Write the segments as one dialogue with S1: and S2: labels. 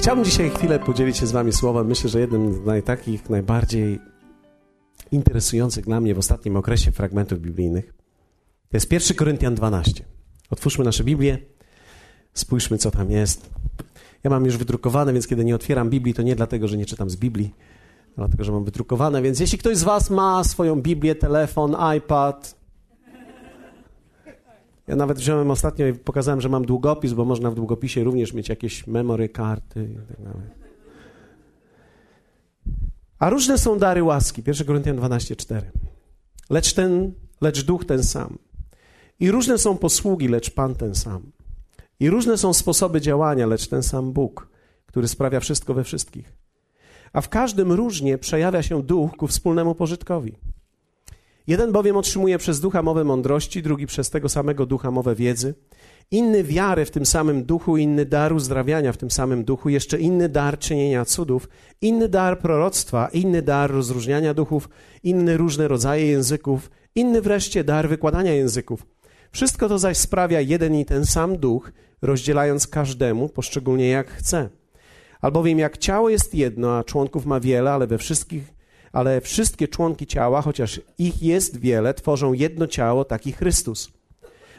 S1: Chciałbym dzisiaj chwilę podzielić się z Wami słowem. Myślę, że jednym z naj, takich najbardziej interesujących dla mnie w ostatnim okresie fragmentów biblijnych to jest 1 Koryntian 12. Otwórzmy nasze Biblię, spójrzmy, co tam jest. Ja mam już wydrukowane, więc kiedy nie otwieram Biblii, to nie dlatego, że nie czytam z Biblii, dlatego, że mam wydrukowane. Więc jeśli ktoś z Was ma swoją Biblię, telefon, iPad, ja nawet wziąłem ostatnio i pokazałem, że mam długopis, bo można w długopisie również mieć jakieś memory, karty itd. Tak A różne są dary łaski. 1 Koryntian 12:4. Lecz ten, lecz duch ten sam. I różne są posługi, lecz Pan ten sam. I różne są sposoby działania, lecz ten sam Bóg, który sprawia wszystko we wszystkich. A w każdym różnie przejawia się duch ku wspólnemu pożytkowi. Jeden bowiem otrzymuje przez ducha mowę mądrości, drugi przez tego samego ducha mowę wiedzy, inny wiarę w tym samym duchu, inny dar uzdrawiania w tym samym duchu, jeszcze inny dar czynienia cudów, inny dar proroctwa, inny dar rozróżniania duchów, inny różne rodzaje języków, inny wreszcie dar wykładania języków. Wszystko to zaś sprawia jeden i ten sam duch, rozdzielając każdemu poszczególnie jak chce. Albowiem jak ciało jest jedno, a członków ma wiele, ale we wszystkich ale wszystkie członki ciała, chociaż ich jest wiele, tworzą jedno ciało, taki Chrystus.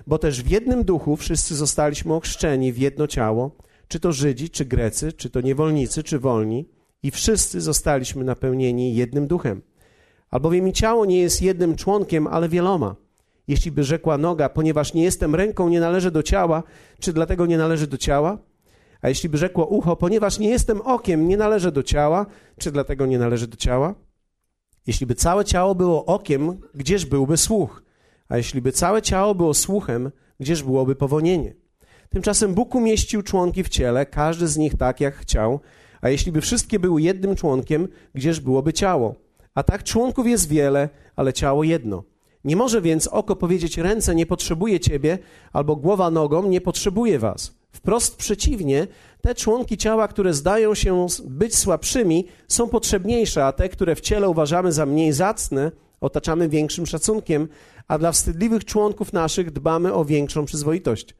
S1: Bo też w jednym duchu wszyscy zostaliśmy ochrzczeni w jedno ciało, czy to Żydzi, czy Grecy, czy to niewolnicy, czy wolni, i wszyscy zostaliśmy napełnieni jednym duchem. Albowiem i ciało nie jest jednym członkiem, ale wieloma. Jeśli by rzekła noga, ponieważ nie jestem ręką, nie należy do ciała, czy dlatego nie należy do ciała? A jeśli by rzekło ucho, ponieważ nie jestem okiem, nie należy do ciała, czy dlatego nie należy do ciała? Jeśli by całe ciało było okiem, gdzież byłby słuch? A jeśli by całe ciało było słuchem, gdzież byłoby powonienie? Tymczasem Bóg umieścił członki w ciele, każdy z nich tak, jak chciał, a jeśli by wszystkie były jednym członkiem, gdzież byłoby ciało? A tak członków jest wiele, ale ciało jedno. Nie może więc oko powiedzieć ręce nie potrzebuje ciebie, albo głowa nogą nie potrzebuje was. Wprost przeciwnie, te członki ciała, które zdają się być słabszymi, są potrzebniejsze, a te, które w ciele uważamy za mniej zacne, otaczamy większym szacunkiem, a dla wstydliwych członków naszych dbamy o większą przyzwoitość.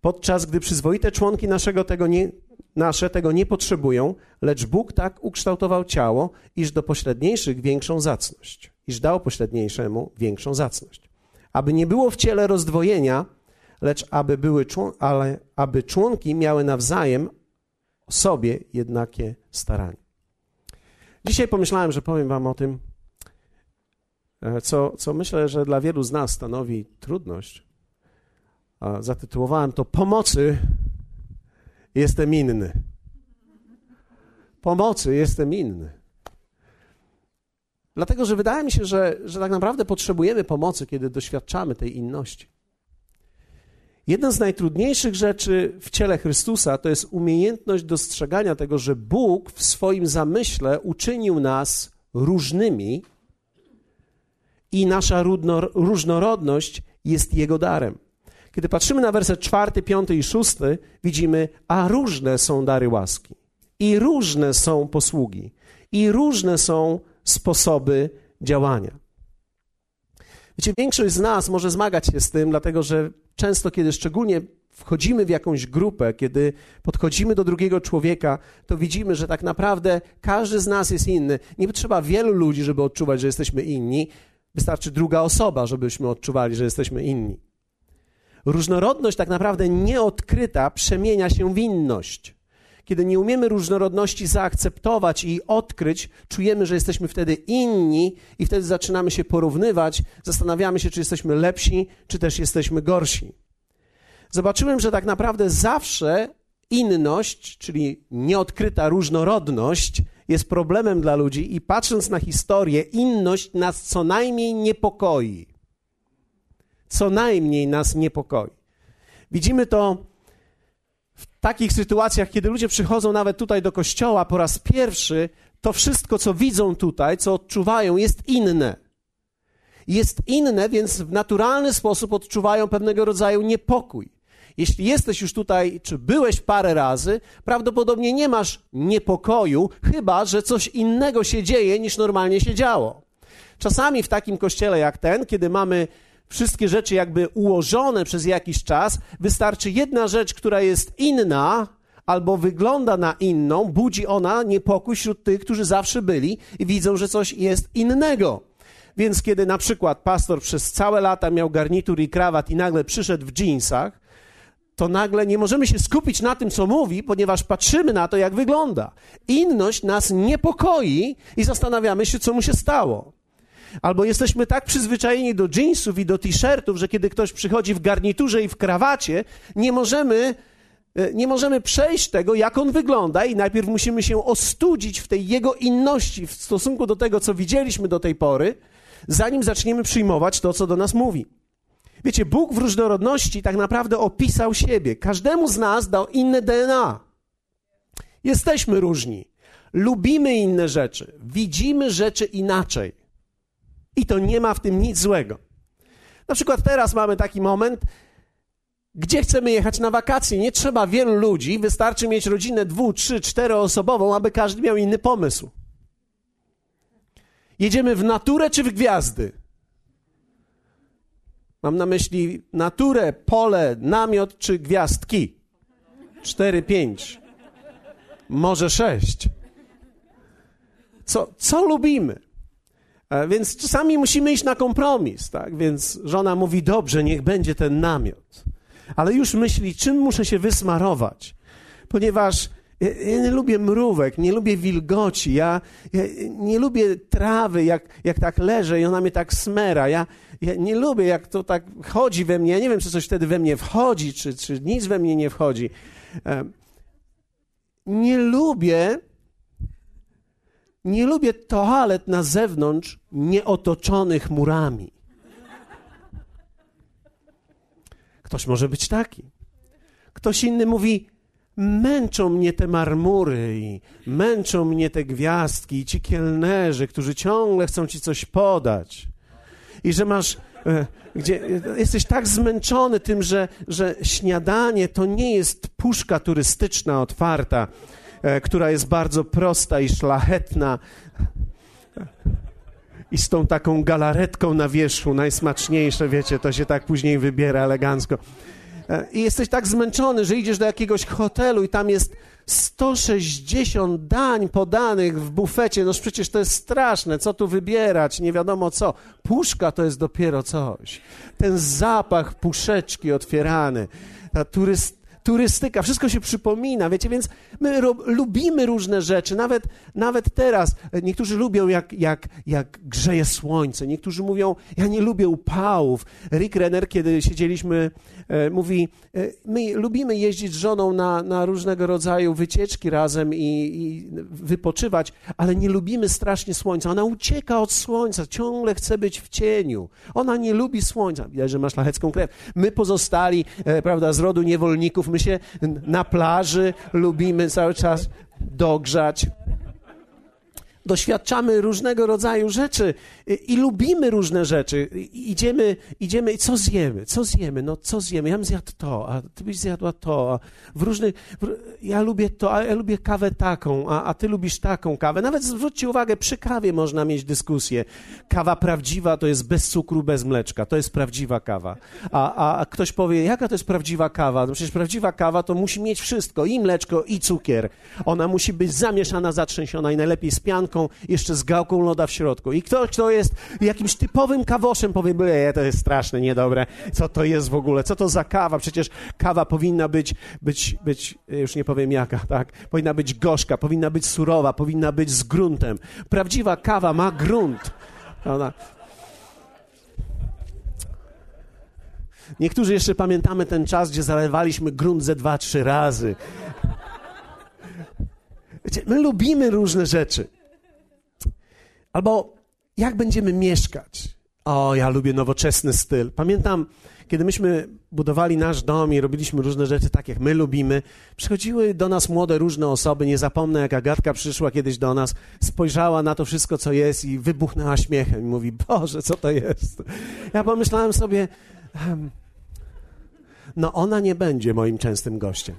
S1: Podczas gdy przyzwoite członki naszego tego nie, nasze tego nie potrzebują, lecz Bóg tak ukształtował ciało, iż do pośredniejszych większą zacność, iż dał pośredniejszemu większą zacność. Aby nie było w ciele rozdwojenia, lecz aby, były, ale aby członki miały nawzajem sobie jednakie staranie. Dzisiaj pomyślałem, że powiem Wam o tym, e, co, co myślę, że dla wielu z nas stanowi trudność. Zatytułowałem to Pomocy jestem inny. Pomocy jestem inny. Dlatego, że wydaje mi się, że, że tak naprawdę potrzebujemy pomocy, kiedy doświadczamy tej inności. Jedna z najtrudniejszych rzeczy w ciele Chrystusa to jest umiejętność dostrzegania tego, że Bóg w swoim zamyśle uczynił nas różnymi i nasza różnorodność jest Jego darem. Kiedy patrzymy na werset czwarty, piąty i szósty, widzimy, a różne są dary łaski, i różne są posługi, i różne są sposoby działania. Wiecie, większość z nas może zmagać się z tym, dlatego że często, kiedy szczególnie wchodzimy w jakąś grupę, kiedy podchodzimy do drugiego człowieka, to widzimy, że tak naprawdę każdy z nas jest inny. Nie potrzeba wielu ludzi, żeby odczuwać, że jesteśmy inni. Wystarczy druga osoba, żebyśmy odczuwali, że jesteśmy inni. Różnorodność tak naprawdę nieodkryta przemienia się w inność. Kiedy nie umiemy różnorodności zaakceptować i odkryć, czujemy, że jesteśmy wtedy inni i wtedy zaczynamy się porównywać, zastanawiamy się, czy jesteśmy lepsi, czy też jesteśmy gorsi. Zobaczyłem, że tak naprawdę zawsze inność, czyli nieodkryta różnorodność, jest problemem dla ludzi i patrząc na historię, inność nas co najmniej niepokoi. Co najmniej nas niepokoi. Widzimy to takich sytuacjach, kiedy ludzie przychodzą nawet tutaj do kościoła po raz pierwszy, to wszystko, co widzą tutaj, co odczuwają, jest inne. Jest inne, więc w naturalny sposób odczuwają pewnego rodzaju niepokój. Jeśli jesteś już tutaj, czy byłeś parę razy, prawdopodobnie nie masz niepokoju, chyba że coś innego się dzieje niż normalnie się działo. Czasami w takim kościele jak ten, kiedy mamy wszystkie rzeczy jakby ułożone przez jakiś czas, wystarczy jedna rzecz, która jest inna, albo wygląda na inną, budzi ona niepokój wśród tych, którzy zawsze byli i widzą, że coś jest innego. Więc kiedy na przykład pastor przez całe lata miał garnitur i krawat i nagle przyszedł w dżinsach, to nagle nie możemy się skupić na tym, co mówi, ponieważ patrzymy na to, jak wygląda. Inność nas niepokoi i zastanawiamy się, co mu się stało. Albo jesteśmy tak przyzwyczajeni do jeansów i do t-shirtów, że kiedy ktoś przychodzi w garniturze i w krawacie, nie możemy, e, nie możemy przejść tego, jak on wygląda, i najpierw musimy się ostudzić w tej jego inności w stosunku do tego, co widzieliśmy do tej pory, zanim zaczniemy przyjmować to, co do nas mówi. Wiecie, Bóg w różnorodności tak naprawdę opisał siebie. Każdemu z nas dał inne DNA. Jesteśmy różni. Lubimy inne rzeczy. Widzimy rzeczy inaczej. I to nie ma w tym nic złego. Na przykład teraz mamy taki moment, gdzie chcemy jechać na wakacje. Nie trzeba wielu ludzi, wystarczy mieć rodzinę dwu, trzy, czteroosobową, aby każdy miał inny pomysł. Jedziemy w naturę czy w gwiazdy? Mam na myśli naturę, pole, namiot czy gwiazdki. Cztery, pięć, może sześć. Co, co lubimy? E, więc czasami musimy iść na kompromis, tak? Więc żona mówi, dobrze, niech będzie ten namiot. Ale już myśli, czym muszę się wysmarować? Ponieważ ja, ja nie lubię mrówek, nie lubię wilgoci, ja, ja, nie lubię trawy, jak, jak tak leżę i ona mnie tak smera. Ja, ja nie lubię, jak to tak chodzi we mnie. Ja nie wiem, czy coś wtedy we mnie wchodzi, czy, czy nic we mnie nie wchodzi. E, nie lubię nie lubię toalet na zewnątrz, nieotoczonych murami. Ktoś może być taki. Ktoś inny mówi: Męczą mnie te marmury i męczą mnie te gwiazdki i ci kielnerzy, którzy ciągle chcą ci coś podać. I że masz, e, gdzie jesteś tak zmęczony tym, że, że śniadanie to nie jest puszka turystyczna otwarta, E, która jest bardzo prosta i szlachetna. I z tą taką galaretką na wierzchu, najsmaczniejsze, wiecie, to się tak później wybiera elegancko. E, I jesteś tak zmęczony, że idziesz do jakiegoś hotelu i tam jest 160 dań podanych w bufecie. No przecież to jest straszne, co tu wybierać, nie wiadomo co. Puszka to jest dopiero coś. Ten zapach puszeczki otwierany, ta turyst turystyka, wszystko się przypomina, wiecie, więc my lubimy różne rzeczy, nawet, nawet teraz. Niektórzy lubią, jak, jak, jak grzeje słońce, niektórzy mówią, ja nie lubię upałów. Rick Renner, kiedy siedzieliśmy, e, mówi, e, my lubimy jeździć z żoną na, na różnego rodzaju wycieczki razem i, i wypoczywać, ale nie lubimy strasznie słońca. Ona ucieka od słońca, ciągle chce być w cieniu. Ona nie lubi słońca. Widać, że ma szlachecką krew. My pozostali, e, prawda, z rodu niewolników, my się na plaży lubimy cały czas dogrzać doświadczamy różnego rodzaju rzeczy i, i, lubimy różne rzeczy. I, idziemy, idziemy i co zjemy? Co zjemy? No co zjemy? Ja bym zjadł to, a ty byś zjadła to. A w różnych, w, ja lubię to, a ja lubię kawę taką, a, a ty lubisz taką kawę. Nawet zwróćcie uwagę, przy kawie można mieć dyskusję. Kawa prawdziwa to jest bez cukru, bez mleczka. To jest prawdziwa kawa. A, a ktoś powie, jaka to jest prawdziwa kawa? No przecież prawdziwa kawa to musi mieć wszystko, i mleczko, i cukier. Ona musi być zamieszana, zatrzęsiona i najlepiej z pianką, jeszcze z gałką loda w środku. I ktoś, kto jest jakimś typowym kawoszem, powie, byle, to jest straszne, niedobre. Co to jest w ogóle? Co to za kawa? Przecież kawa powinna być, być, być już nie powiem jaka, tak? Powinna być gorzka, powinna być surowa, powinna być z gruntem. Prawdziwa kawa ma grunt. Ona... Niektórzy jeszcze pamiętamy ten czas, gdzie zalewaliśmy grunt ze dwa, trzy razy. Wiecie, my lubimy różne rzeczy. Albo jak będziemy mieszkać. O, ja lubię nowoczesny styl. Pamiętam, kiedy myśmy budowali nasz dom i robiliśmy różne rzeczy tak, jak my lubimy, przychodziły do nas młode różne osoby. Nie zapomnę, jak Agatka przyszła kiedyś do nas, spojrzała na to wszystko, co jest i wybuchnęła śmiechem i mówi, Boże, co to jest? Ja pomyślałem sobie, no ona nie będzie moim częstym gościem.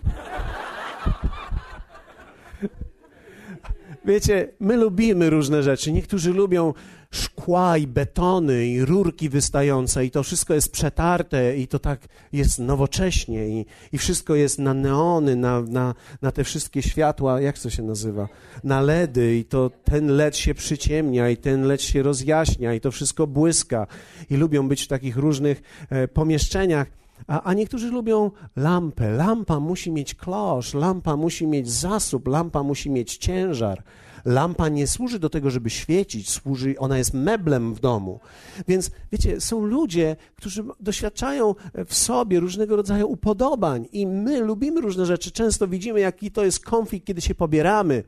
S1: Wiecie, my lubimy różne rzeczy. Niektórzy lubią szkła i betony i rurki wystające i to wszystko jest przetarte i to tak jest nowocześnie i, i wszystko jest na neony, na, na, na te wszystkie światła, jak to się nazywa, na LEDy i to ten LED się przyciemnia i ten LED się rozjaśnia i to wszystko błyska i lubią być w takich różnych e, pomieszczeniach. A, a niektórzy lubią lampę. Lampa musi mieć klosz, lampa musi mieć zasób, lampa musi mieć ciężar. Lampa nie służy do tego, żeby świecić, służy, ona jest meblem w domu. Więc wiecie, są ludzie, którzy doświadczają w sobie różnego rodzaju upodobań i my lubimy różne rzeczy. Często widzimy, jaki to jest konflikt, kiedy się pobieramy.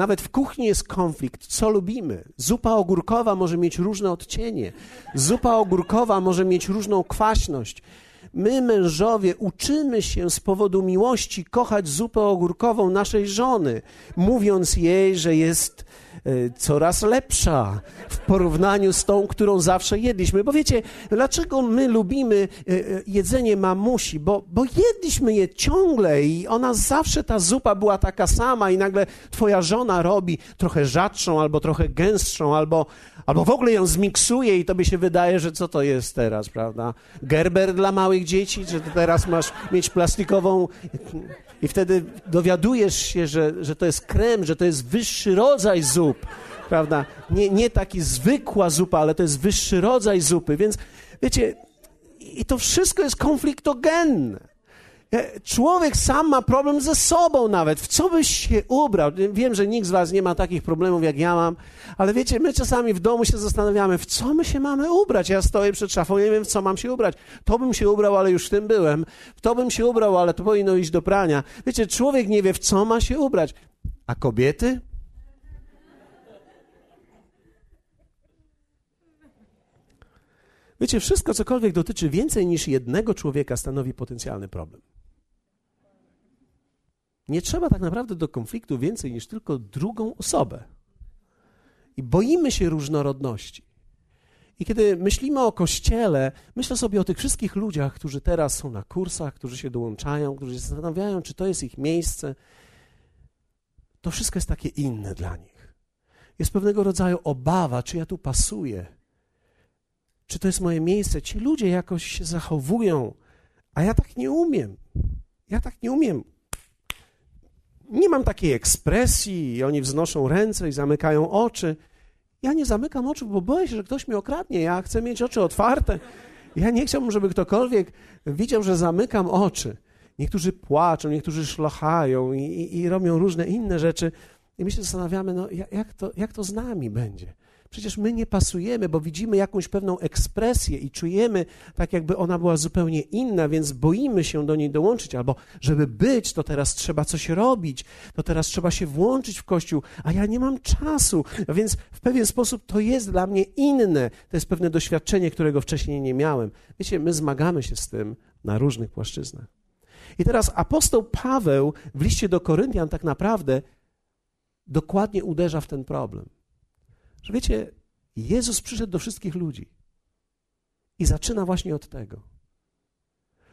S1: Nawet w kuchni jest konflikt, co lubimy. Zupa ogórkowa może mieć różne odcienie. Zupa ogórkowa może mieć różną kwaśność. My, mężowie, uczymy się z powodu miłości kochać zupę ogórkową naszej żony, mówiąc jej, że jest coraz lepsza w porównaniu z tą, którą zawsze jedliśmy. Bo wiecie, dlaczego my lubimy e, e, jedzenie mamusi? Bo, bo jedliśmy je ciągle i ona zawsze, ta zupa była taka sama i nagle twoja żona robi trochę rzadszą, albo trochę gęstszą, albo, albo w ogóle ją zmiksuje i tobie się wydaje, że co to jest teraz, prawda? Gerber dla małych dzieci, że teraz masz mieć plastikową i wtedy dowiadujesz się, że, że to jest krem, że to jest wyższy rodzaj zup, prawda? Nie, nie taki zwykła zupa, ale to jest wyższy rodzaj zupy, więc wiecie, i to wszystko jest konfliktogenne. E, człowiek sam ma problem ze sobą nawet. W co byś się ubrał? Wiem, że nikt z was nie ma takich problemów jak ja mam, ale wiecie, my czasami w domu się zastanawiamy, w co my się mamy ubrać. Ja stoję przed szafą, nie wiem, w co mam się ubrać. To bym się ubrał, ale już w tym byłem. To bym się ubrał, ale to powinno iść do prania. Wiecie, człowiek nie wie, w co ma się ubrać. A kobiety? Wiecie, wszystko, cokolwiek dotyczy więcej niż jednego człowieka, stanowi potencjalny problem. Nie trzeba tak naprawdę do konfliktu więcej niż tylko drugą osobę. I boimy się różnorodności. I kiedy myślimy o kościele, myślę sobie o tych wszystkich ludziach, którzy teraz są na kursach, którzy się dołączają, którzy się zastanawiają, czy to jest ich miejsce. To wszystko jest takie inne dla nich. Jest pewnego rodzaju obawa, czy ja tu pasuję, czy to jest moje miejsce. Ci ludzie jakoś się zachowują, a ja tak nie umiem. Ja tak nie umiem nie mam takiej ekspresji i oni wznoszą ręce i zamykają oczy. Ja nie zamykam oczu, bo boję się, że ktoś mi okradnie. Ja chcę mieć oczy otwarte. Ja nie chciałbym, żeby ktokolwiek widział, że zamykam oczy. Niektórzy płaczą, niektórzy szlochają i, i, i robią różne inne rzeczy. I my się zastanawiamy, no, jak, to, jak to z nami będzie? Przecież my nie pasujemy, bo widzimy jakąś pewną ekspresję i czujemy tak, jakby ona była zupełnie inna, więc boimy się do niej dołączyć. Albo, żeby być, to teraz trzeba coś robić, to teraz trzeba się włączyć w kościół, a ja nie mam czasu. Więc w pewien sposób to jest dla mnie inne. To jest pewne doświadczenie, którego wcześniej nie miałem. Wiecie, my zmagamy się z tym na różnych płaszczyznach. I teraz apostoł Paweł w liście do Koryntian tak naprawdę dokładnie uderza w ten problem. Że wiecie, Jezus przyszedł do wszystkich ludzi i zaczyna właśnie od tego.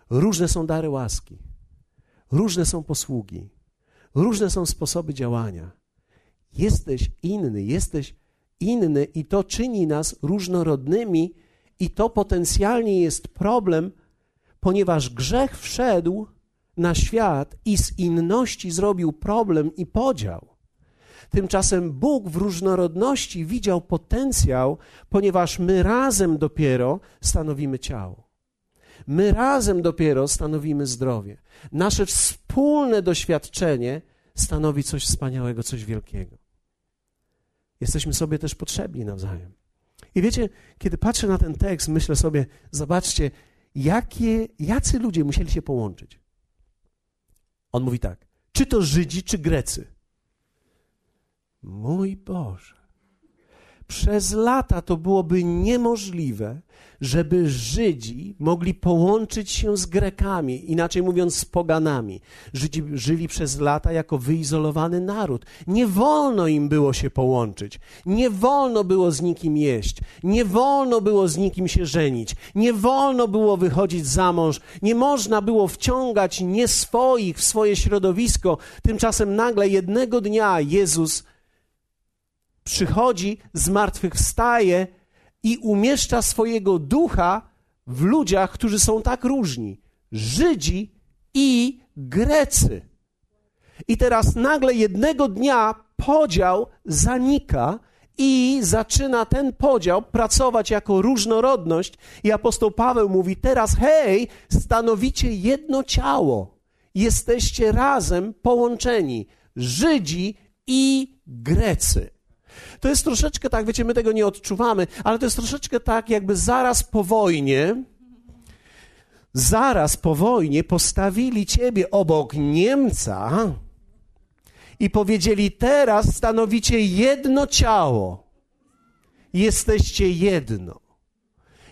S1: Różne są dary łaski, różne są posługi, różne są sposoby działania. Jesteś inny, jesteś inny i to czyni nas różnorodnymi i to potencjalnie jest problem, ponieważ grzech wszedł na świat i z inności zrobił problem i podział. Tymczasem Bóg w różnorodności widział potencjał, ponieważ my razem dopiero stanowimy ciało. My razem dopiero stanowimy zdrowie. Nasze wspólne doświadczenie stanowi coś wspaniałego, coś wielkiego. Jesteśmy sobie też potrzebni nawzajem. I wiecie, kiedy patrzę na ten tekst, myślę sobie, zobaczcie, jakie, jacy ludzie musieli się połączyć. On mówi tak, czy to Żydzi, czy Grecy. Mój Boże. Przez lata to byłoby niemożliwe, żeby Żydzi mogli połączyć się z Grekami, inaczej mówiąc z poganami. Żydzi żyli przez lata jako wyizolowany naród. Nie wolno im było się połączyć, nie wolno było z nikim jeść, nie wolno było z nikim się żenić, nie wolno było wychodzić za mąż, nie można było wciągać nieswoich w swoje środowisko. Tymczasem nagle jednego dnia Jezus przychodzi, zmartwychwstaje i umieszcza swojego ducha w ludziach, którzy są tak różni. Żydzi i Grecy. I teraz nagle jednego dnia podział zanika i zaczyna ten podział pracować jako różnorodność. I apostoł Paweł mówi: Teraz, hej, stanowicie jedno ciało. Jesteście razem połączeni. Żydzi i Grecy. To jest troszeczkę tak, wiecie, my tego nie odczuwamy, ale to jest troszeczkę tak, jakby zaraz po wojnie, zaraz po wojnie postawili ciebie obok Niemca i powiedzieli: Teraz stanowicie jedno ciało. Jesteście jedno.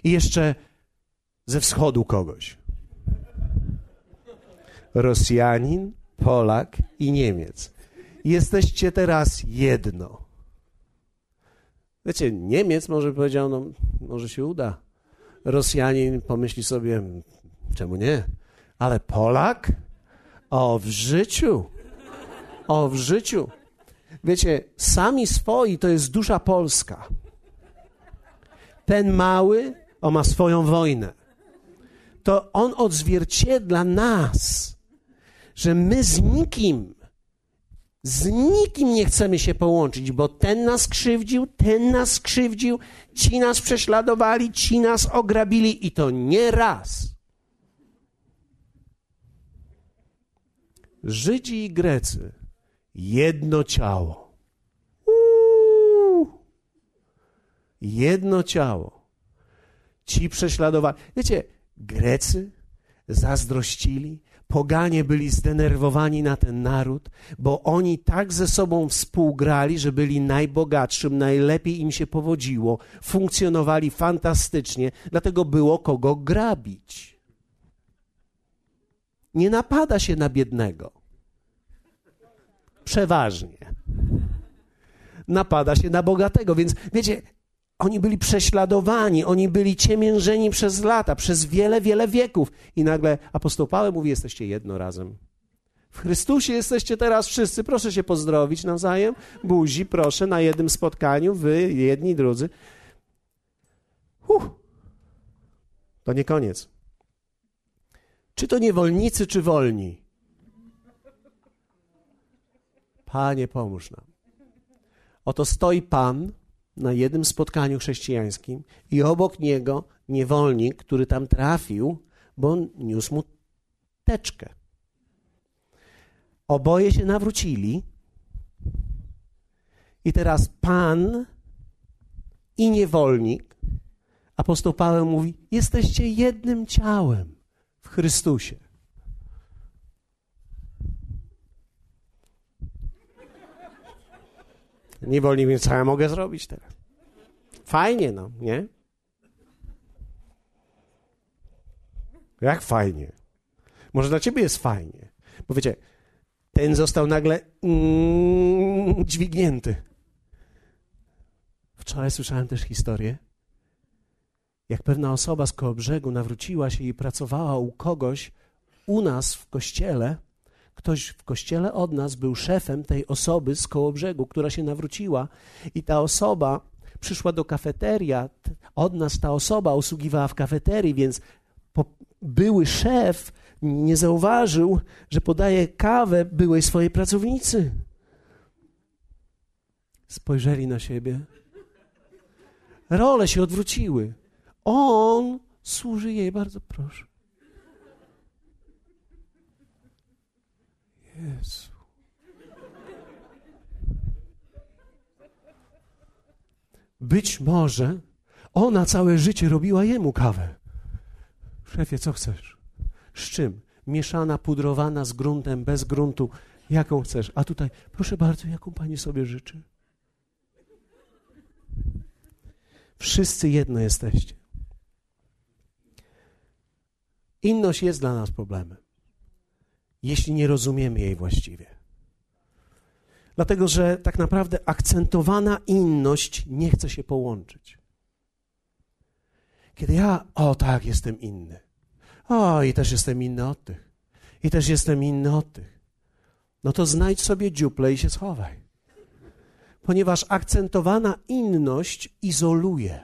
S1: I jeszcze ze wschodu kogoś. Rosjanin, Polak i Niemiec. Jesteście teraz jedno. Wiecie, Niemiec może powiedział, no może się uda. Rosjanin pomyśli sobie, czemu nie? Ale Polak? O, w życiu. O, w życiu. Wiecie, sami swoi to jest dusza polska. Ten mały, on ma swoją wojnę. To on odzwierciedla nas, że my z nikim, z nikim nie chcemy się połączyć, bo ten nas krzywdził, ten nas skrzywdził, ci nas prześladowali, ci nas ograbili i to nie raz. Żydzi i Grecy jedno ciało. Uuu. Jedno ciało. Ci prześladowali. Wiecie, Grecy zazdrościli, poganie byli zdenerwowani na ten naród, bo oni tak ze sobą współgrali, że byli najbogatszym, najlepiej im się powodziło, funkcjonowali fantastycznie, dlatego było kogo grabić. Nie napada się na biednego. Przeważnie. Napada się na bogatego, więc wiecie, oni byli prześladowani, oni byli ciemiężeni przez lata, przez wiele, wiele wieków. I nagle apostoł Paweł mówi: Jesteście jedno razem. W Chrystusie jesteście teraz wszyscy. Proszę się pozdrowić nawzajem. Buzi, proszę, na jednym spotkaniu, wy, jedni, drudzy. Huh. To nie koniec. Czy to niewolnicy, czy wolni? Panie, pomóż nam. Oto stoi Pan na jednym spotkaniu chrześcijańskim i obok niego niewolnik, który tam trafił, bo on niósł mu teczkę. Oboje się nawrócili i teraz Pan i niewolnik, apostoł Paweł mówi, jesteście jednym ciałem w Chrystusie. Niewolnik, więc co ja mogę zrobić teraz? Fajnie, no, nie? Jak fajnie? Może dla ciebie jest fajnie. Bo wiecie, ten został nagle mm, dźwignięty. Wczoraj słyszałem też historię, jak pewna osoba z koło brzegu nawróciła się i pracowała u kogoś u nas w kościele, Ktoś w kościele od nas był szefem tej osoby z koło brzegu, która się nawróciła, i ta osoba przyszła do kafeteria. Od nas ta osoba usługiwała w kafeterii, więc były szef nie zauważył, że podaje kawę byłej swojej pracownicy. Spojrzeli na siebie. Role się odwróciły. On służy jej, bardzo proszę. Jezu. Być może ona całe życie robiła jemu kawę. Szefie, co chcesz? Z czym? Mieszana, pudrowana, z gruntem, bez gruntu. Jaką chcesz? A tutaj, proszę bardzo, jaką pani sobie życzy? Wszyscy jedno jesteście. Inność jest dla nas problemem jeśli nie rozumiemy jej właściwie. Dlatego, że tak naprawdę akcentowana inność nie chce się połączyć. Kiedy ja, o tak, jestem inny. O, i też jestem inny od tych. I też jestem inny od tych. No to znajdź sobie dziuple i się schowaj. ponieważ akcentowana inność izoluje.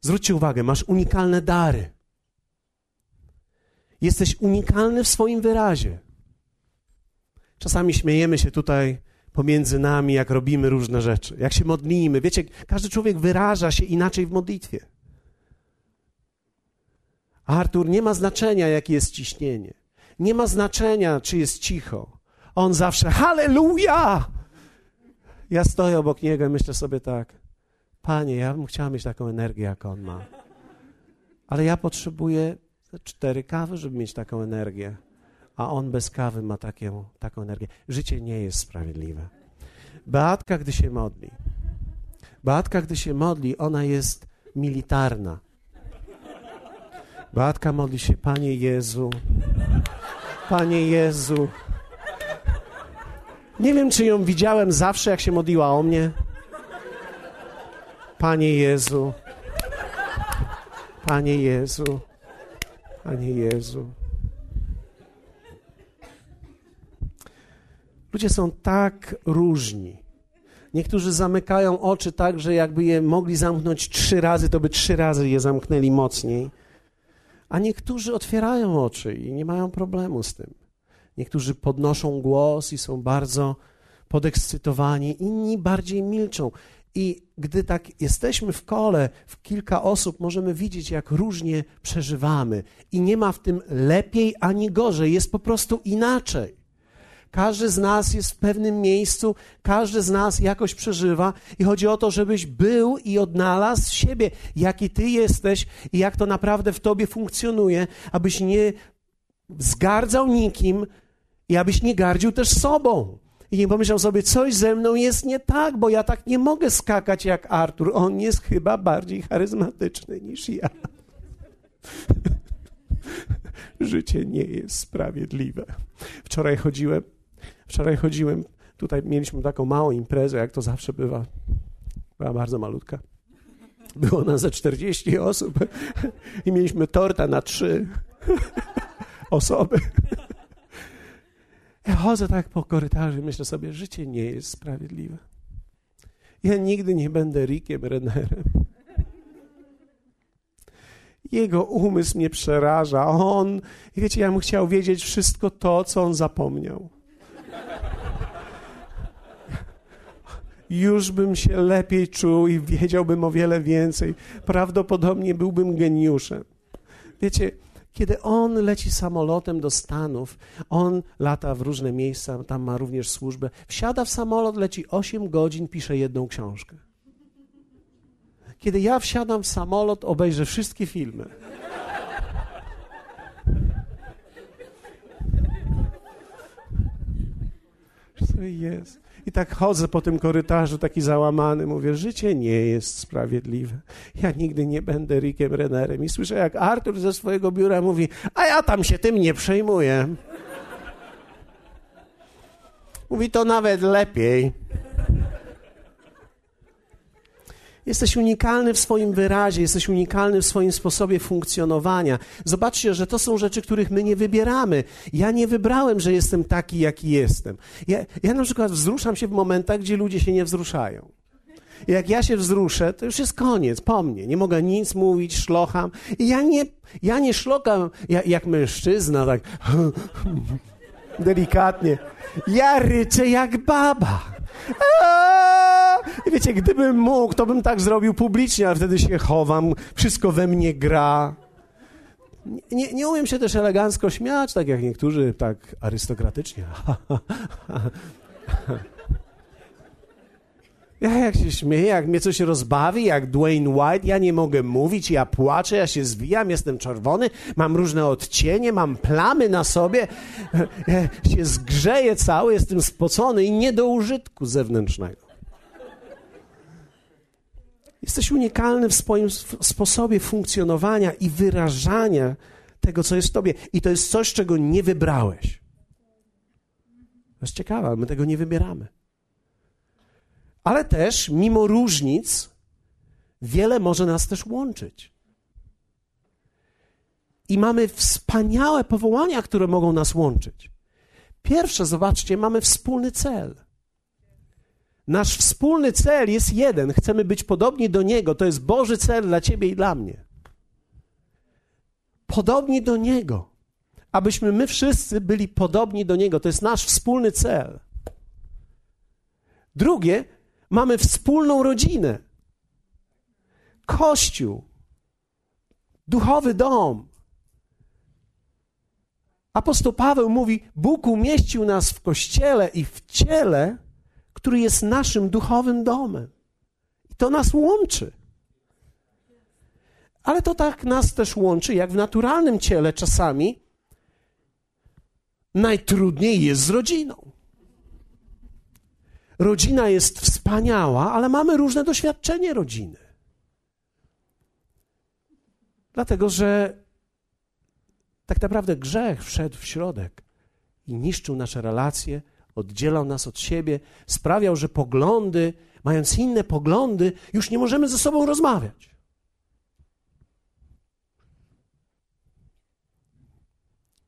S1: Zwróćcie uwagę, masz unikalne dary. Jesteś unikalny w swoim wyrazie. Czasami śmiejemy się tutaj pomiędzy nami, jak robimy różne rzeczy, jak się modlimy. Wiecie, każdy człowiek wyraża się inaczej w modlitwie. Artur, nie ma znaczenia, jakie jest ciśnienie. Nie ma znaczenia, czy jest cicho. On zawsze, halleluja! Ja stoję obok niego i myślę sobie tak, panie, ja bym chciał mieć taką energię, jak on ma. Ale ja potrzebuję cztery kawy, żeby mieć taką energię. A on bez kawy ma takie, taką energię. Życie nie jest sprawiedliwe. Beatka, gdy się modli, Beatka, gdy się modli, ona jest militarna. Beatka modli się, Panie Jezu, Panie Jezu. Nie wiem, czy ją widziałem zawsze, jak się modliła o mnie. Panie Jezu, Panie Jezu, Panie Jezu. Ludzie są tak różni. Niektórzy zamykają oczy tak, że jakby je mogli zamknąć trzy razy, to by trzy razy je zamknęli mocniej. A niektórzy otwierają oczy i nie mają problemu z tym. Niektórzy podnoszą głos i są bardzo podekscytowani, inni bardziej milczą. I gdy tak jesteśmy w kole, w kilka osób, możemy widzieć, jak różnie przeżywamy. I nie ma w tym lepiej ani gorzej, jest po prostu inaczej. Każdy z nas jest w pewnym miejscu, każdy z nas jakoś przeżywa i chodzi o to, żebyś był i odnalazł siebie, jaki ty jesteś i jak to naprawdę w tobie funkcjonuje, abyś nie zgardzał nikim i abyś nie gardził też sobą. I pomyślał sobie, coś ze mną jest nie tak, bo ja tak nie mogę skakać jak Artur. On jest chyba bardziej charyzmatyczny niż ja. Życie nie jest sprawiedliwe. Wczoraj chodziłem Wczoraj chodziłem, tutaj mieliśmy taką małą imprezę, jak to zawsze bywa. Była bardzo malutka. Było nas ze 40 osób i mieliśmy torta na trzy osoby. Ja chodzę tak po korytarzu i myślę sobie, życie nie jest sprawiedliwe. Ja nigdy nie będę Rickiem Rennerem. Jego umysł mnie przeraża. On, wiecie, ja bym chciał wiedzieć wszystko to, co on zapomniał. już bym się lepiej czuł i wiedziałbym o wiele więcej. Prawdopodobnie byłbym geniuszem. Wiecie, kiedy on leci samolotem do Stanów, on lata w różne miejsca, tam ma również służbę, wsiada w samolot, leci 8 godzin, pisze jedną książkę. Kiedy ja wsiadam w samolot, obejrzę wszystkie filmy. Jest? I tak chodzę po tym korytarzu, taki załamany, mówię, życie nie jest sprawiedliwe. Ja nigdy nie będę Rickiem Rennerem. I słyszę, jak Artur ze swojego biura mówi, a ja tam się tym nie przejmuję. Mówi, to nawet lepiej. Jesteś unikalny w swoim wyrazie, jesteś unikalny w swoim sposobie funkcjonowania. Zobaczcie, że to są rzeczy, których my nie wybieramy. Ja nie wybrałem, że jestem taki, jaki jestem. Ja, ja na przykład wzruszam się w momentach, gdzie ludzie się nie wzruszają. Jak ja się wzruszę, to już jest koniec, po mnie. Nie mogę nic mówić, szlocham. I ja nie, ja nie szlokam jak, jak mężczyzna, tak delikatnie. Ja ryczę jak baba. I wiecie, gdybym mógł, to bym tak zrobił publicznie, ale wtedy się chowam, wszystko we mnie gra. Nie, nie umiem się też elegancko śmiać, tak jak niektórzy, tak arystokratycznie. Ja jak się śmieję, jak mnie coś rozbawi, jak Dwayne White, ja nie mogę mówić, ja płaczę, ja się zwijam, jestem czerwony, mam różne odcienie, mam plamy na sobie, ja się zgrzeję cały, jestem spocony i nie do użytku zewnętrznego. Jesteś unikalny w swoim sposobie funkcjonowania i wyrażania tego, co jest w tobie. I to jest coś, czego nie wybrałeś. To jest ciekawe, my tego nie wybieramy. Ale też, mimo różnic, wiele może nas też łączyć. I mamy wspaniałe powołania, które mogą nas łączyć. Pierwsze, zobaczcie, mamy wspólny cel. Nasz wspólny cel jest jeden. Chcemy być podobni do Niego. To jest Boży cel dla Ciebie i dla mnie. Podobni do Niego. Abyśmy my wszyscy byli podobni do Niego. To jest nasz wspólny cel. Drugie, mamy wspólną rodzinę. Kościół. Duchowy dom. Apostoł Paweł mówi: Bóg umieścił nas w kościele i w ciele, który jest naszym duchowym domem. I to nas łączy. Ale to tak nas też łączy, jak w naturalnym ciele czasami najtrudniej jest z rodziną. Rodzina jest wspaniała, ale mamy różne doświadczenie rodziny. Dlatego, że tak naprawdę grzech wszedł w środek i niszczył nasze relacje, oddzielał nas od siebie, sprawiał, że poglądy, mając inne poglądy, już nie możemy ze sobą rozmawiać.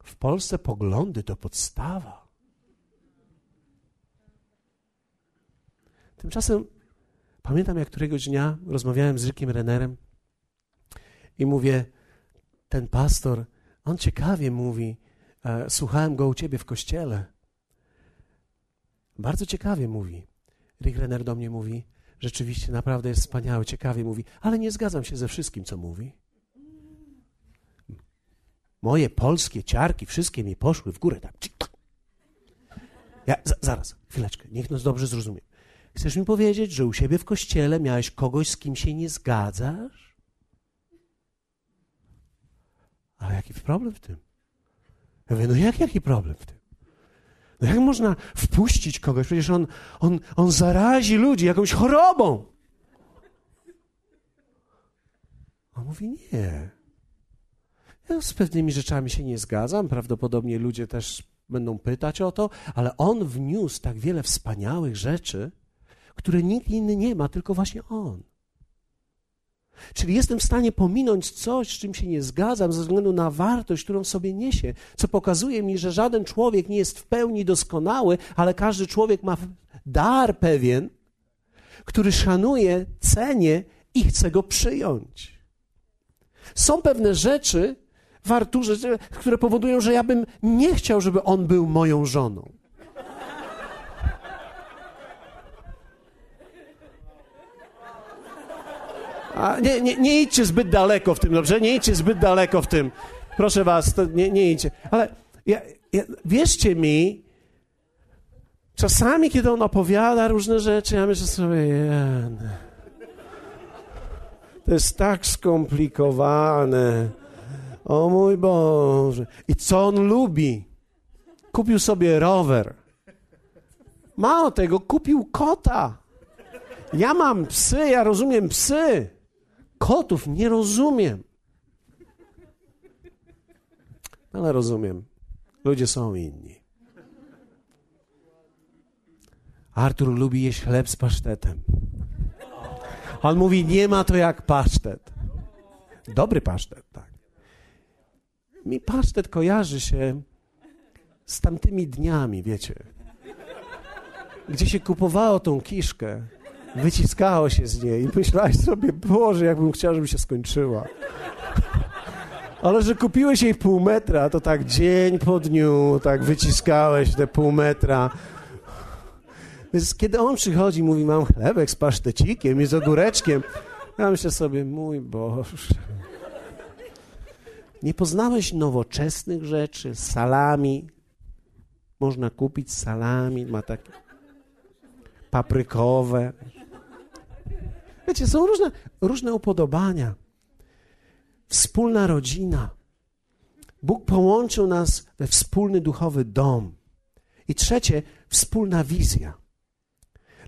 S1: W Polsce poglądy to podstawa. Tymczasem pamiętam, jak któregoś dnia rozmawiałem z Rickiem Rennerem i mówię, ten pastor, on ciekawie mówi, e, słuchałem go u ciebie w kościele. Bardzo ciekawie mówi. Rick Renner do mnie mówi, rzeczywiście naprawdę jest wspaniały, ciekawie mówi, ale nie zgadzam się ze wszystkim, co mówi. Moje polskie ciarki wszystkie mi poszły w górę. Tak. Ja, zaraz, chwileczkę, niech nas dobrze zrozumie. Chcesz mi powiedzieć, że u siebie w kościele miałeś kogoś, z kim się nie zgadzasz? Ale jaki problem w tym? Ja mówię, no jak, jaki problem w tym? No jak można wpuścić kogoś? Przecież on, on, on zarazi ludzi jakąś chorobą. On mówi, nie. Ja z pewnymi rzeczami się nie zgadzam. Prawdopodobnie ludzie też będą pytać o to, ale on wniósł tak wiele wspaniałych rzeczy, które nikt inny nie ma, tylko właśnie on. Czyli jestem w stanie pominąć coś, z czym się nie zgadzam, ze względu na wartość, którą sobie niesie, co pokazuje mi, że żaden człowiek nie jest w pełni doskonały, ale każdy człowiek ma dar pewien, który szanuje, cenię i chce go przyjąć. Są pewne rzeczy w Arturze, które powodują, że ja bym nie chciał, żeby on był moją żoną. A nie, nie, nie idźcie zbyt daleko w tym, dobrze? Nie idźcie zbyt daleko w tym. Proszę was, nie, nie idźcie. Ale ja, ja, wierzcie mi, czasami, kiedy on opowiada różne rzeczy, ja myślę sobie, jen, to jest tak skomplikowane. O mój Boże. I co on lubi? Kupił sobie rower. Mało tego, kupił kota. Ja mam psy, ja rozumiem psy. Kotów nie rozumiem. Ale rozumiem. Ludzie są inni. Artur lubi jeść chleb z pasztetem. On mówi, nie ma to jak pasztet. Dobry pasztet, tak. Mi pasztet kojarzy się z tamtymi dniami, wiecie, gdzie się kupowało tą kiszkę wyciskało się z niej i myślałeś sobie, Boże, jakbym chciał, żeby się skończyła. Ale że kupiłeś jej pół metra, to tak dzień po dniu, tak wyciskałeś te pół metra. Więc kiedy on przychodzi, mówi, mam chlebek z pasztecikiem i z ogóreczkiem, ja myślę sobie, mój Boże. Nie poznałeś nowoczesnych rzeczy, salami. Można kupić salami, ma takie paprykowe. Wiecie, są różne, różne upodobania. Wspólna rodzina. Bóg połączył nas we wspólny duchowy dom. I trzecie, wspólna wizja.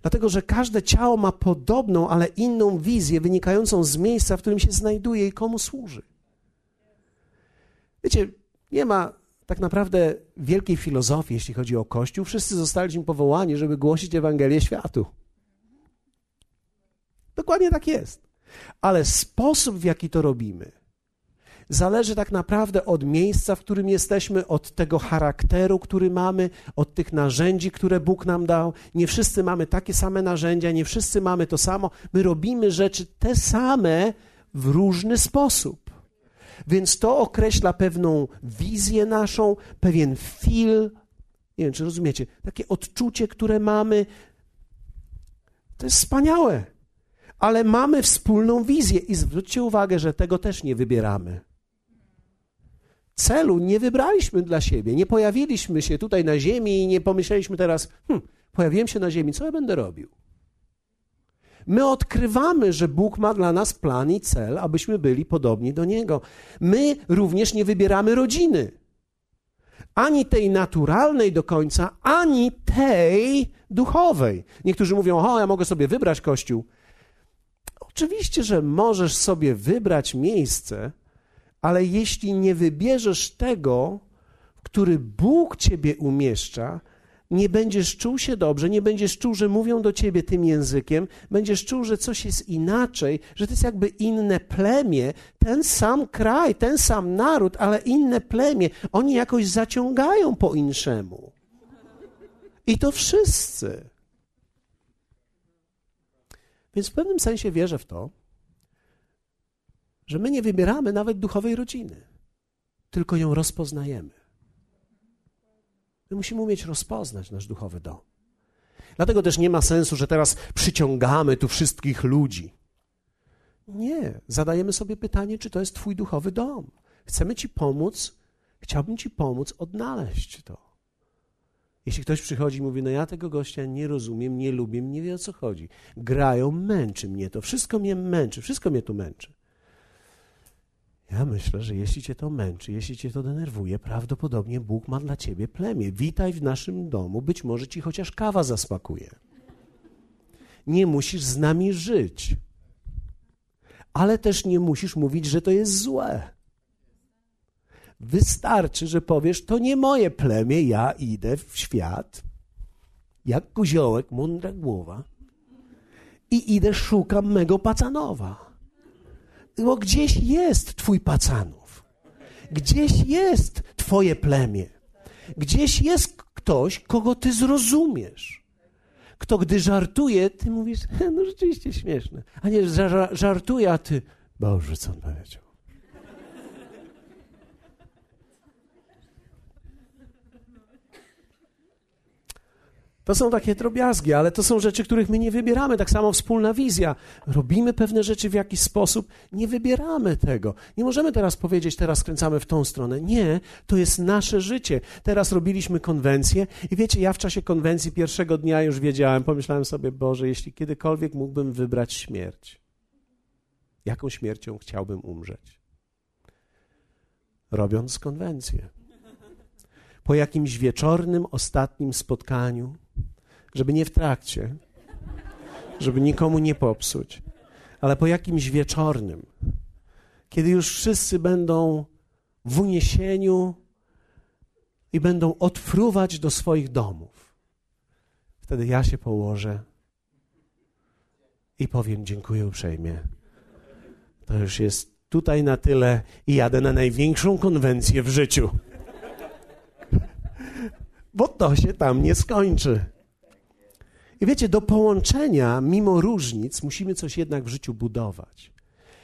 S1: Dlatego, że każde ciało ma podobną, ale inną wizję wynikającą z miejsca, w którym się znajduje i komu służy. Wiecie, nie ma tak naprawdę wielkiej filozofii, jeśli chodzi o Kościół. Wszyscy zostaliśmy powołani, żeby głosić Ewangelię światu. Dokładnie tak jest. Ale sposób, w jaki to robimy, zależy tak naprawdę od miejsca, w którym jesteśmy, od tego charakteru, który mamy, od tych narzędzi, które Bóg nam dał. Nie wszyscy mamy takie same narzędzia, nie wszyscy mamy to samo. My robimy rzeczy te same w różny sposób. Więc to określa pewną wizję naszą, pewien feel. Nie wiem, czy rozumiecie, takie odczucie, które mamy. To jest wspaniałe ale mamy wspólną wizję i zwróćcie uwagę, że tego też nie wybieramy. Celu nie wybraliśmy dla siebie, nie pojawiliśmy się tutaj na ziemi i nie pomyśleliśmy teraz, hm, pojawiłem się na ziemi, co ja będę robił? My odkrywamy, że Bóg ma dla nas plan i cel, abyśmy byli podobni do Niego. My również nie wybieramy rodziny. Ani tej naturalnej do końca, ani tej duchowej. Niektórzy mówią, o, ja mogę sobie wybrać kościół. Oczywiście, że możesz sobie wybrać miejsce, ale jeśli nie wybierzesz tego, w który Bóg ciebie umieszcza, nie będziesz czuł się dobrze, nie będziesz czuł, że mówią do ciebie tym językiem, będziesz czuł, że coś jest inaczej, że to jest jakby inne plemię, ten sam kraj, ten sam naród, ale inne plemię. Oni jakoś zaciągają po inszemu. I to wszyscy. Więc w pewnym sensie wierzę w to, że my nie wybieramy nawet duchowej rodziny, tylko ją rozpoznajemy. My musimy umieć rozpoznać nasz duchowy dom. Dlatego też nie ma sensu, że teraz przyciągamy tu wszystkich ludzi. Nie, zadajemy sobie pytanie, czy to jest Twój duchowy dom. Chcemy Ci pomóc, chciałbym Ci pomóc odnaleźć to. Jeśli ktoś przychodzi i mówi, no ja tego gościa nie rozumiem, nie lubię, nie wie o co chodzi. Grają, męczy mnie to, wszystko mnie męczy, wszystko mnie tu męczy. Ja myślę, że jeśli cię to męczy, jeśli cię to denerwuje, prawdopodobnie Bóg ma dla ciebie plemię. Witaj w naszym domu, być może ci chociaż kawa zasmakuje. Nie musisz z nami żyć, ale też nie musisz mówić, że to jest złe. Wystarczy, że powiesz, to nie moje plemię, ja idę w świat, jak koziołek, mądra głowa i idę, szukam mego pacanowa. Bo gdzieś jest twój pacanów. Gdzieś jest twoje plemię. Gdzieś jest ktoś, kogo ty zrozumiesz. Kto gdy żartuje, ty mówisz, no rzeczywiście śmieszne. A nie, żartuje, a ty, Boże, co on powiedział. To są takie drobiazgi, ale to są rzeczy, których my nie wybieramy. Tak samo wspólna wizja. Robimy pewne rzeczy w jakiś sposób, nie wybieramy tego. Nie możemy teraz powiedzieć, teraz skręcamy w tą stronę. Nie, to jest nasze życie. Teraz robiliśmy konwencję i wiecie, ja w czasie konwencji pierwszego dnia już wiedziałem, pomyślałem sobie, Boże, jeśli kiedykolwiek mógłbym wybrać śmierć, jaką śmiercią chciałbym umrzeć? Robiąc konwencję. Po jakimś wieczornym, ostatnim spotkaniu, żeby nie w trakcie, żeby nikomu nie popsuć, ale po jakimś wieczornym, kiedy już wszyscy będą w uniesieniu i będą odfruwać do swoich domów. Wtedy ja się położę i powiem dziękuję uprzejmie. To już jest tutaj na tyle i jadę na największą konwencję w życiu. Bo to się tam nie skończy. I wiecie, do połączenia, mimo różnic, musimy coś jednak w życiu budować.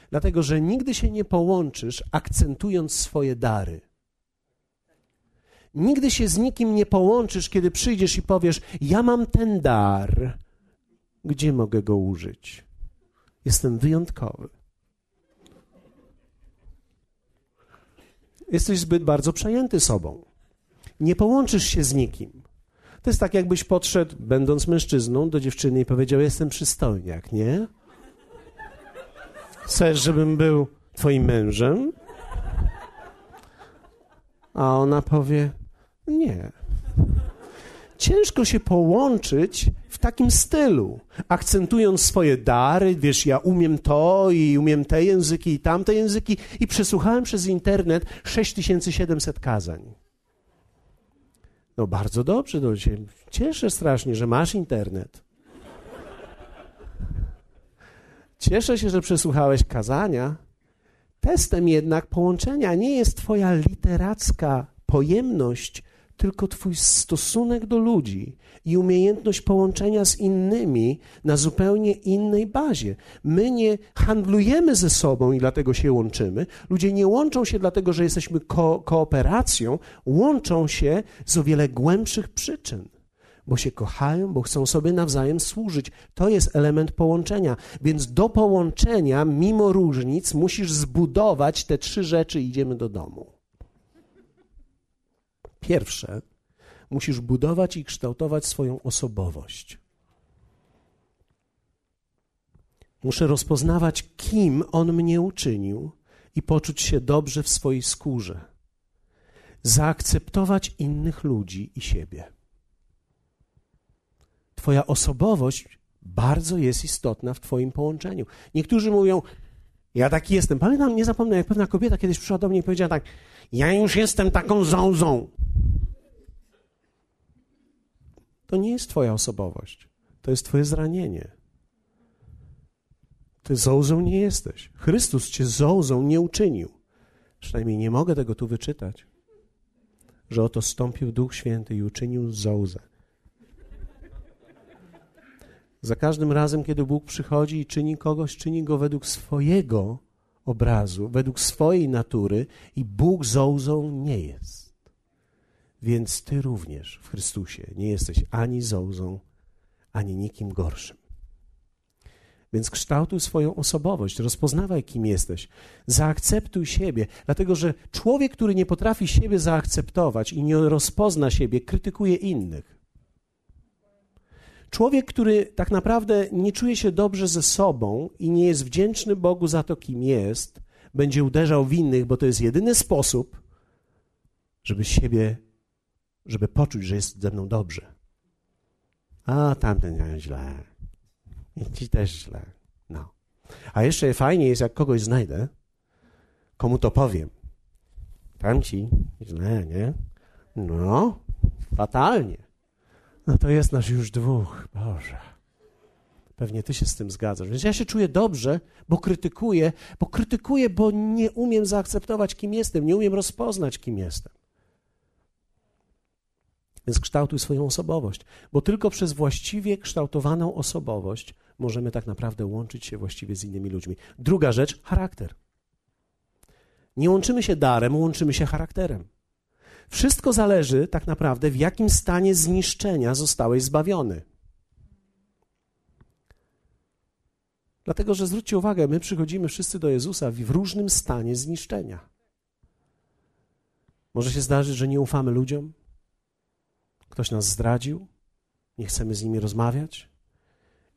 S1: Dlatego, że nigdy się nie połączysz, akcentując swoje dary. Nigdy się z nikim nie połączysz, kiedy przyjdziesz i powiesz: Ja mam ten dar, gdzie mogę go użyć? Jestem wyjątkowy. Jesteś zbyt bardzo przejęty sobą. Nie połączysz się z nikim. To jest tak, jakbyś podszedł, będąc mężczyzną, do dziewczyny i powiedział: Jestem przystojniak, nie? Chcesz, żebym był twoim mężem? A ona powie: Nie. Ciężko się połączyć w takim stylu, akcentując swoje dary, wiesz, ja umiem to i umiem te języki i tamte języki i przesłuchałem przez internet 6700 kazań. No bardzo dobrze, no się cieszę strasznie, że masz internet. Cieszę się, że przesłuchałeś kazania. Testem jednak połączenia nie jest Twoja literacka pojemność, tylko Twój stosunek do ludzi i umiejętność połączenia z innymi na zupełnie innej bazie. My nie handlujemy ze sobą i dlatego się łączymy. Ludzie nie łączą się dlatego, że jesteśmy ko kooperacją, łączą się z o wiele głębszych przyczyn bo się kochają, bo chcą sobie nawzajem służyć. To jest element połączenia. Więc do połączenia, mimo różnic, musisz zbudować te trzy rzeczy i idziemy do domu. Pierwsze, musisz budować i kształtować swoją osobowość. Muszę rozpoznawać, kim on mnie uczynił i poczuć się dobrze w swojej skórze. Zaakceptować innych ludzi i siebie. Twoja osobowość bardzo jest istotna w Twoim połączeniu. Niektórzy mówią, ja taki jestem. Pamiętam, nie zapomnę, jak pewna kobieta kiedyś przyszła do mnie i powiedziała tak, ja już jestem taką zązą. To nie jest Twoja osobowość. To jest Twoje zranienie. Ty zołzą nie jesteś. Chrystus cię zołzą nie uczynił. Przynajmniej nie mogę tego tu wyczytać. Że oto stąpił Duch Święty i uczynił zołzę. Za każdym razem, kiedy Bóg przychodzi i czyni kogoś, czyni go według swojego obrazu, według swojej natury i Bóg zołzą nie jest. Więc ty również w Chrystusie nie jesteś ani zołzą, ani nikim gorszym. Więc kształtuj swoją osobowość, rozpoznawaj, kim jesteś, zaakceptuj siebie, dlatego że człowiek, który nie potrafi siebie zaakceptować i nie rozpozna siebie, krytykuje innych. Człowiek, który tak naprawdę nie czuje się dobrze ze sobą i nie jest wdzięczny Bogu za to, kim jest, będzie uderzał w innych, bo to jest jedyny sposób, żeby siebie, żeby poczuć, że jest ze mną dobrze. A tamten ja źle. I ci też źle. No. A jeszcze fajnie jest, jak kogoś znajdę, komu to powiem. Tamci źle, nie? No, fatalnie. No to jest nasz już dwóch. Boże. Pewnie ty się z tym zgadzasz. Więc ja się czuję dobrze, bo krytykuję, bo krytykuję, bo nie umiem zaakceptować, kim jestem, nie umiem rozpoznać, kim jestem. Więc kształtuj swoją osobowość, bo tylko przez właściwie kształtowaną osobowość możemy tak naprawdę łączyć się właściwie z innymi ludźmi. Druga rzecz charakter. Nie łączymy się darem, łączymy się charakterem. Wszystko zależy tak naprawdę, w jakim stanie zniszczenia zostałeś zbawiony. Dlatego, że zwróćcie uwagę, my przychodzimy wszyscy do Jezusa w różnym stanie zniszczenia. Może się zdarzyć, że nie ufamy ludziom, ktoś nas zdradził, nie chcemy z nimi rozmawiać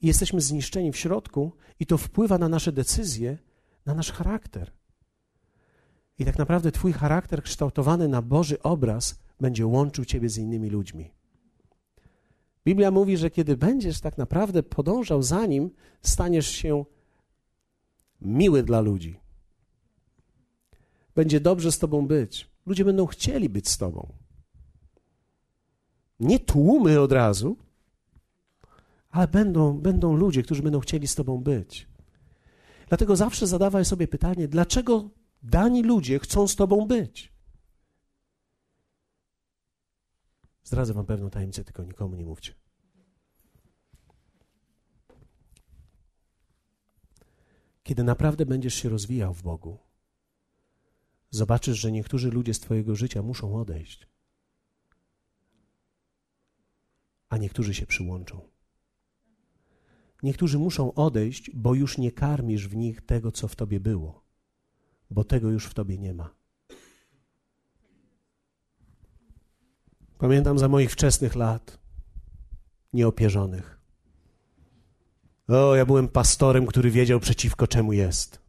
S1: i jesteśmy zniszczeni w środku, i to wpływa na nasze decyzje, na nasz charakter. I tak naprawdę Twój charakter kształtowany na Boży obraz będzie łączył Ciebie z innymi ludźmi. Biblia mówi, że kiedy będziesz tak naprawdę podążał za nim, staniesz się miły dla ludzi. Będzie dobrze z Tobą być. Ludzie będą chcieli być z Tobą. Nie tłumy od razu, ale będą, będą ludzie, którzy będą chcieli z Tobą być. Dlatego zawsze zadawaj sobie pytanie, dlaczego Dani ludzie chcą z Tobą być. Zdradzę Wam pewną tajemnicę, tylko nikomu nie mówcie. Kiedy naprawdę będziesz się rozwijał w Bogu, zobaczysz, że niektórzy ludzie z Twojego życia muszą odejść, a niektórzy się przyłączą. Niektórzy muszą odejść, bo już nie karmisz w nich tego, co w Tobie było bo tego już w tobie nie ma. Pamiętam za moich wczesnych lat, nieopierzonych. O, ja byłem pastorem, który wiedział przeciwko czemu jest.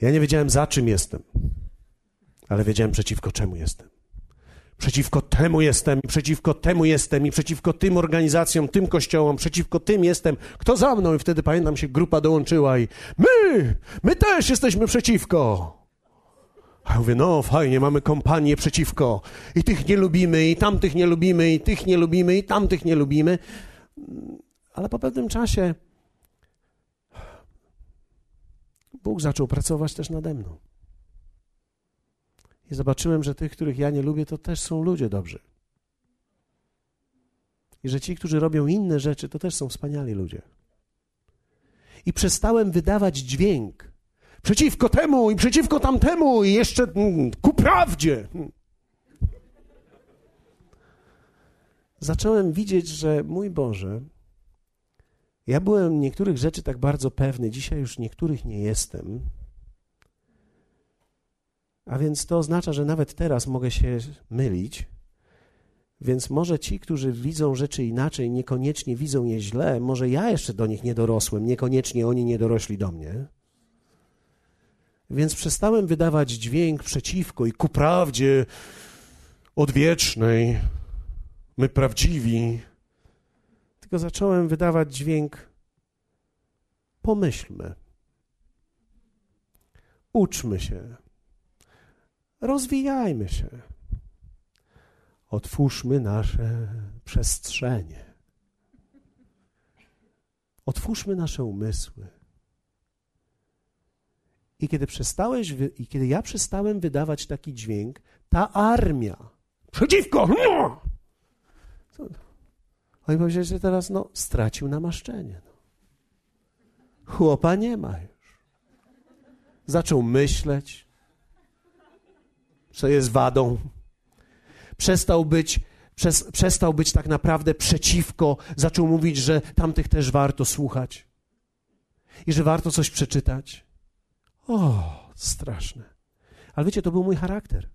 S1: Ja nie wiedziałem za czym jestem, ale wiedziałem przeciwko czemu jestem. Przeciwko temu jestem, i przeciwko temu jestem, i przeciwko tym organizacjom, tym kościołom, przeciwko tym jestem. Kto za mną? I wtedy pamiętam się, grupa dołączyła i my, my też jesteśmy przeciwko. A ja mówię, no fajnie, mamy kompanię przeciwko. I tych nie lubimy, i tamtych nie lubimy, i tych nie lubimy, i tamtych nie lubimy. Ale po pewnym czasie Bóg zaczął pracować też nade mną. I zobaczyłem, że tych, których ja nie lubię, to też są ludzie dobrzy. I że ci, którzy robią inne rzeczy, to też są wspaniali ludzie. I przestałem wydawać dźwięk przeciwko temu i przeciwko tamtemu i jeszcze mm, ku prawdzie. Zacząłem widzieć, że mój Boże, ja byłem niektórych rzeczy tak bardzo pewny, dzisiaj już niektórych nie jestem. A więc to oznacza, że nawet teraz mogę się mylić. Więc może ci, którzy widzą rzeczy inaczej, niekoniecznie widzą je źle, może ja jeszcze do nich nie dorosłem, niekoniecznie oni nie dorośli do mnie. Więc przestałem wydawać dźwięk przeciwko i ku prawdzie odwiecznej, my prawdziwi, tylko zacząłem wydawać dźwięk pomyślmy, uczmy się, rozwijajmy się, otwórzmy nasze przestrzenie, otwórzmy nasze umysły. I kiedy przestałeś, i kiedy ja przestałem wydawać taki dźwięk, ta armia przeciwko! Co? Oni powiedzieli, że teraz no, stracił namaszczenie. No. Chłopa nie ma już. Zaczął myśleć, co jest wadą. Przestał być, przez, przestał być tak naprawdę przeciwko. Zaczął mówić, że tamtych też warto słuchać i że warto coś przeczytać. O, straszne. Ale wiecie, to był mój charakter.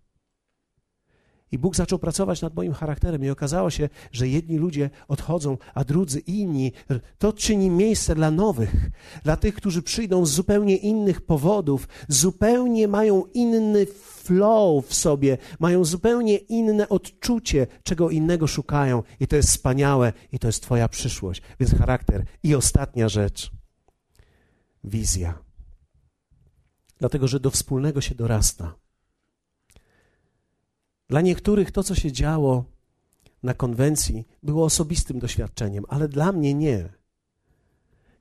S1: I Bóg zaczął pracować nad moim charakterem, i okazało się, że jedni ludzie odchodzą, a drudzy inni. To czyni miejsce dla nowych, dla tych, którzy przyjdą z zupełnie innych powodów, zupełnie mają inny flow w sobie, mają zupełnie inne odczucie, czego innego szukają. I to jest wspaniałe, i to jest Twoja przyszłość. Więc charakter. I ostatnia rzecz wizja. Dlatego, że do wspólnego się dorasta. Dla niektórych to, co się działo na konwencji, było osobistym doświadczeniem, ale dla mnie nie.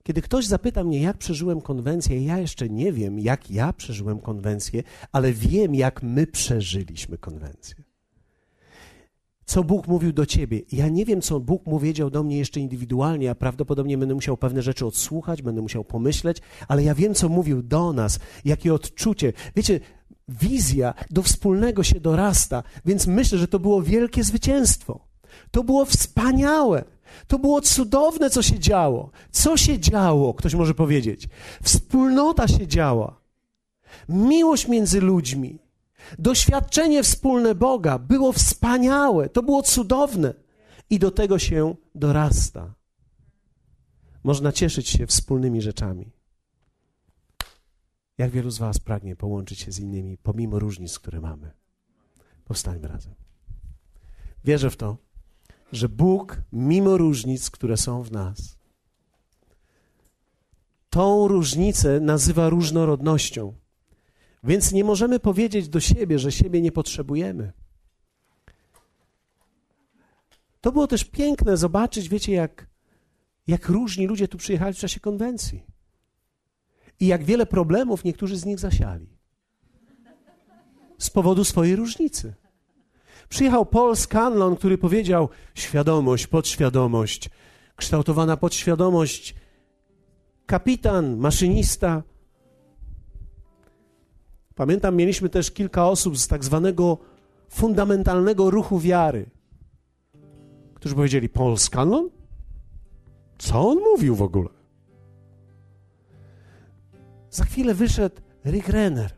S1: Kiedy ktoś zapyta mnie, jak przeżyłem konwencję, ja jeszcze nie wiem, jak ja przeżyłem konwencję, ale wiem, jak my przeżyliśmy konwencję. Co Bóg mówił do ciebie? Ja nie wiem, co Bóg mu wiedział do mnie jeszcze indywidualnie, a prawdopodobnie będę musiał pewne rzeczy odsłuchać, będę musiał pomyśleć, ale ja wiem, co mówił do nas, jakie odczucie. Wiecie, wizja do wspólnego się dorasta, więc myślę, że to było wielkie zwycięstwo. To było wspaniałe. To było cudowne, co się działo. Co się działo, ktoś może powiedzieć. Wspólnota się działa. Miłość między ludźmi. Doświadczenie wspólne Boga było wspaniałe. To było cudowne. I do tego się dorasta. Można cieszyć się wspólnymi rzeczami. Jak wielu z Was pragnie połączyć się z innymi, pomimo różnic, które mamy? Powstańmy razem. Wierzę w to, że Bóg, mimo różnic, które są w nas, tą różnicę nazywa różnorodnością. Więc nie możemy powiedzieć do siebie, że siebie nie potrzebujemy. To było też piękne zobaczyć, wiecie, jak, jak różni ludzie tu przyjechali w czasie konwencji i jak wiele problemów niektórzy z nich zasiali. Z powodu swojej różnicy. Przyjechał Paul Scanlon, który powiedział: świadomość, podświadomość, kształtowana podświadomość, kapitan, maszynista. Pamiętam, mieliśmy też kilka osób z tak zwanego fundamentalnego ruchu wiary, którzy powiedzieli: Paul Scanlon? Co on mówił w ogóle? Za chwilę wyszedł Rick Renner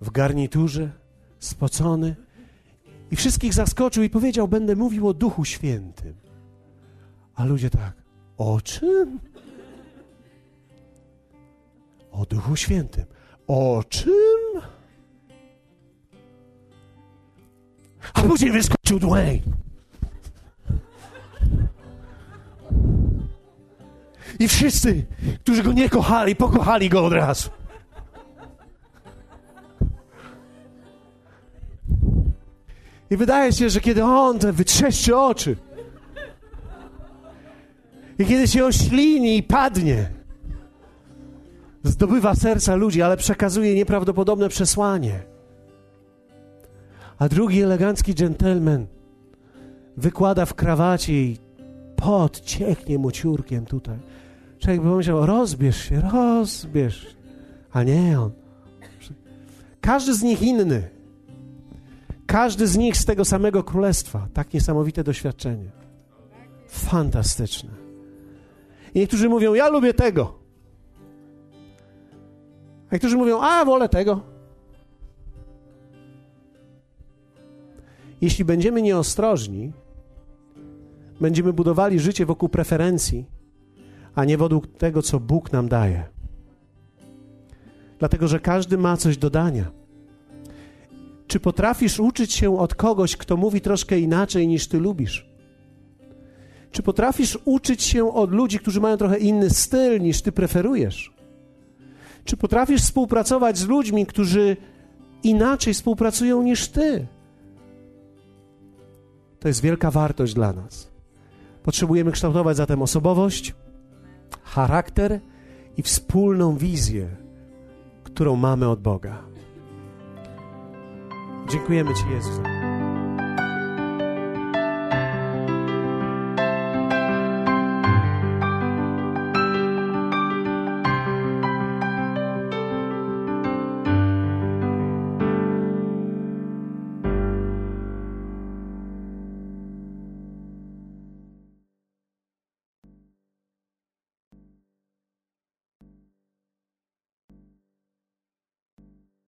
S1: w garniturze, spocony i wszystkich zaskoczył i powiedział: Będę mówił o Duchu Świętym. A ludzie tak: O czym? O Duchu Świętym. O czym? A później wyskoczył Dwayne. I wszyscy, którzy go nie kochali, pokochali go od razu. I wydaje się, że kiedy on te wytrzeszczy oczy i kiedy się oślini i padnie, zdobywa serca ludzi, ale przekazuje nieprawdopodobne przesłanie. A drugi elegancki dżentelmen wykłada w krawacie i pot cieknie mu ciurkiem tutaj. Człowiek by pomyślał, rozbierz się, rozbierz. A nie on. Każdy z nich inny. Każdy z nich z tego samego królestwa. Tak niesamowite doświadczenie. Fantastyczne. I niektórzy mówią, ja lubię tego. A niektórzy mówią, a wolę tego. Jeśli będziemy nieostrożni, będziemy budowali życie wokół preferencji, a nie wokół tego, co Bóg nam daje. Dlatego, że każdy ma coś do dania. Czy potrafisz uczyć się od kogoś, kto mówi troszkę inaczej niż ty lubisz? Czy potrafisz uczyć się od ludzi, którzy mają trochę inny styl niż ty preferujesz? Czy potrafisz współpracować z ludźmi, którzy inaczej współpracują niż ty? To jest wielka wartość dla nas. Potrzebujemy kształtować zatem osobowość, charakter i wspólną wizję, którą mamy od Boga. Dziękujemy Ci, Jezus.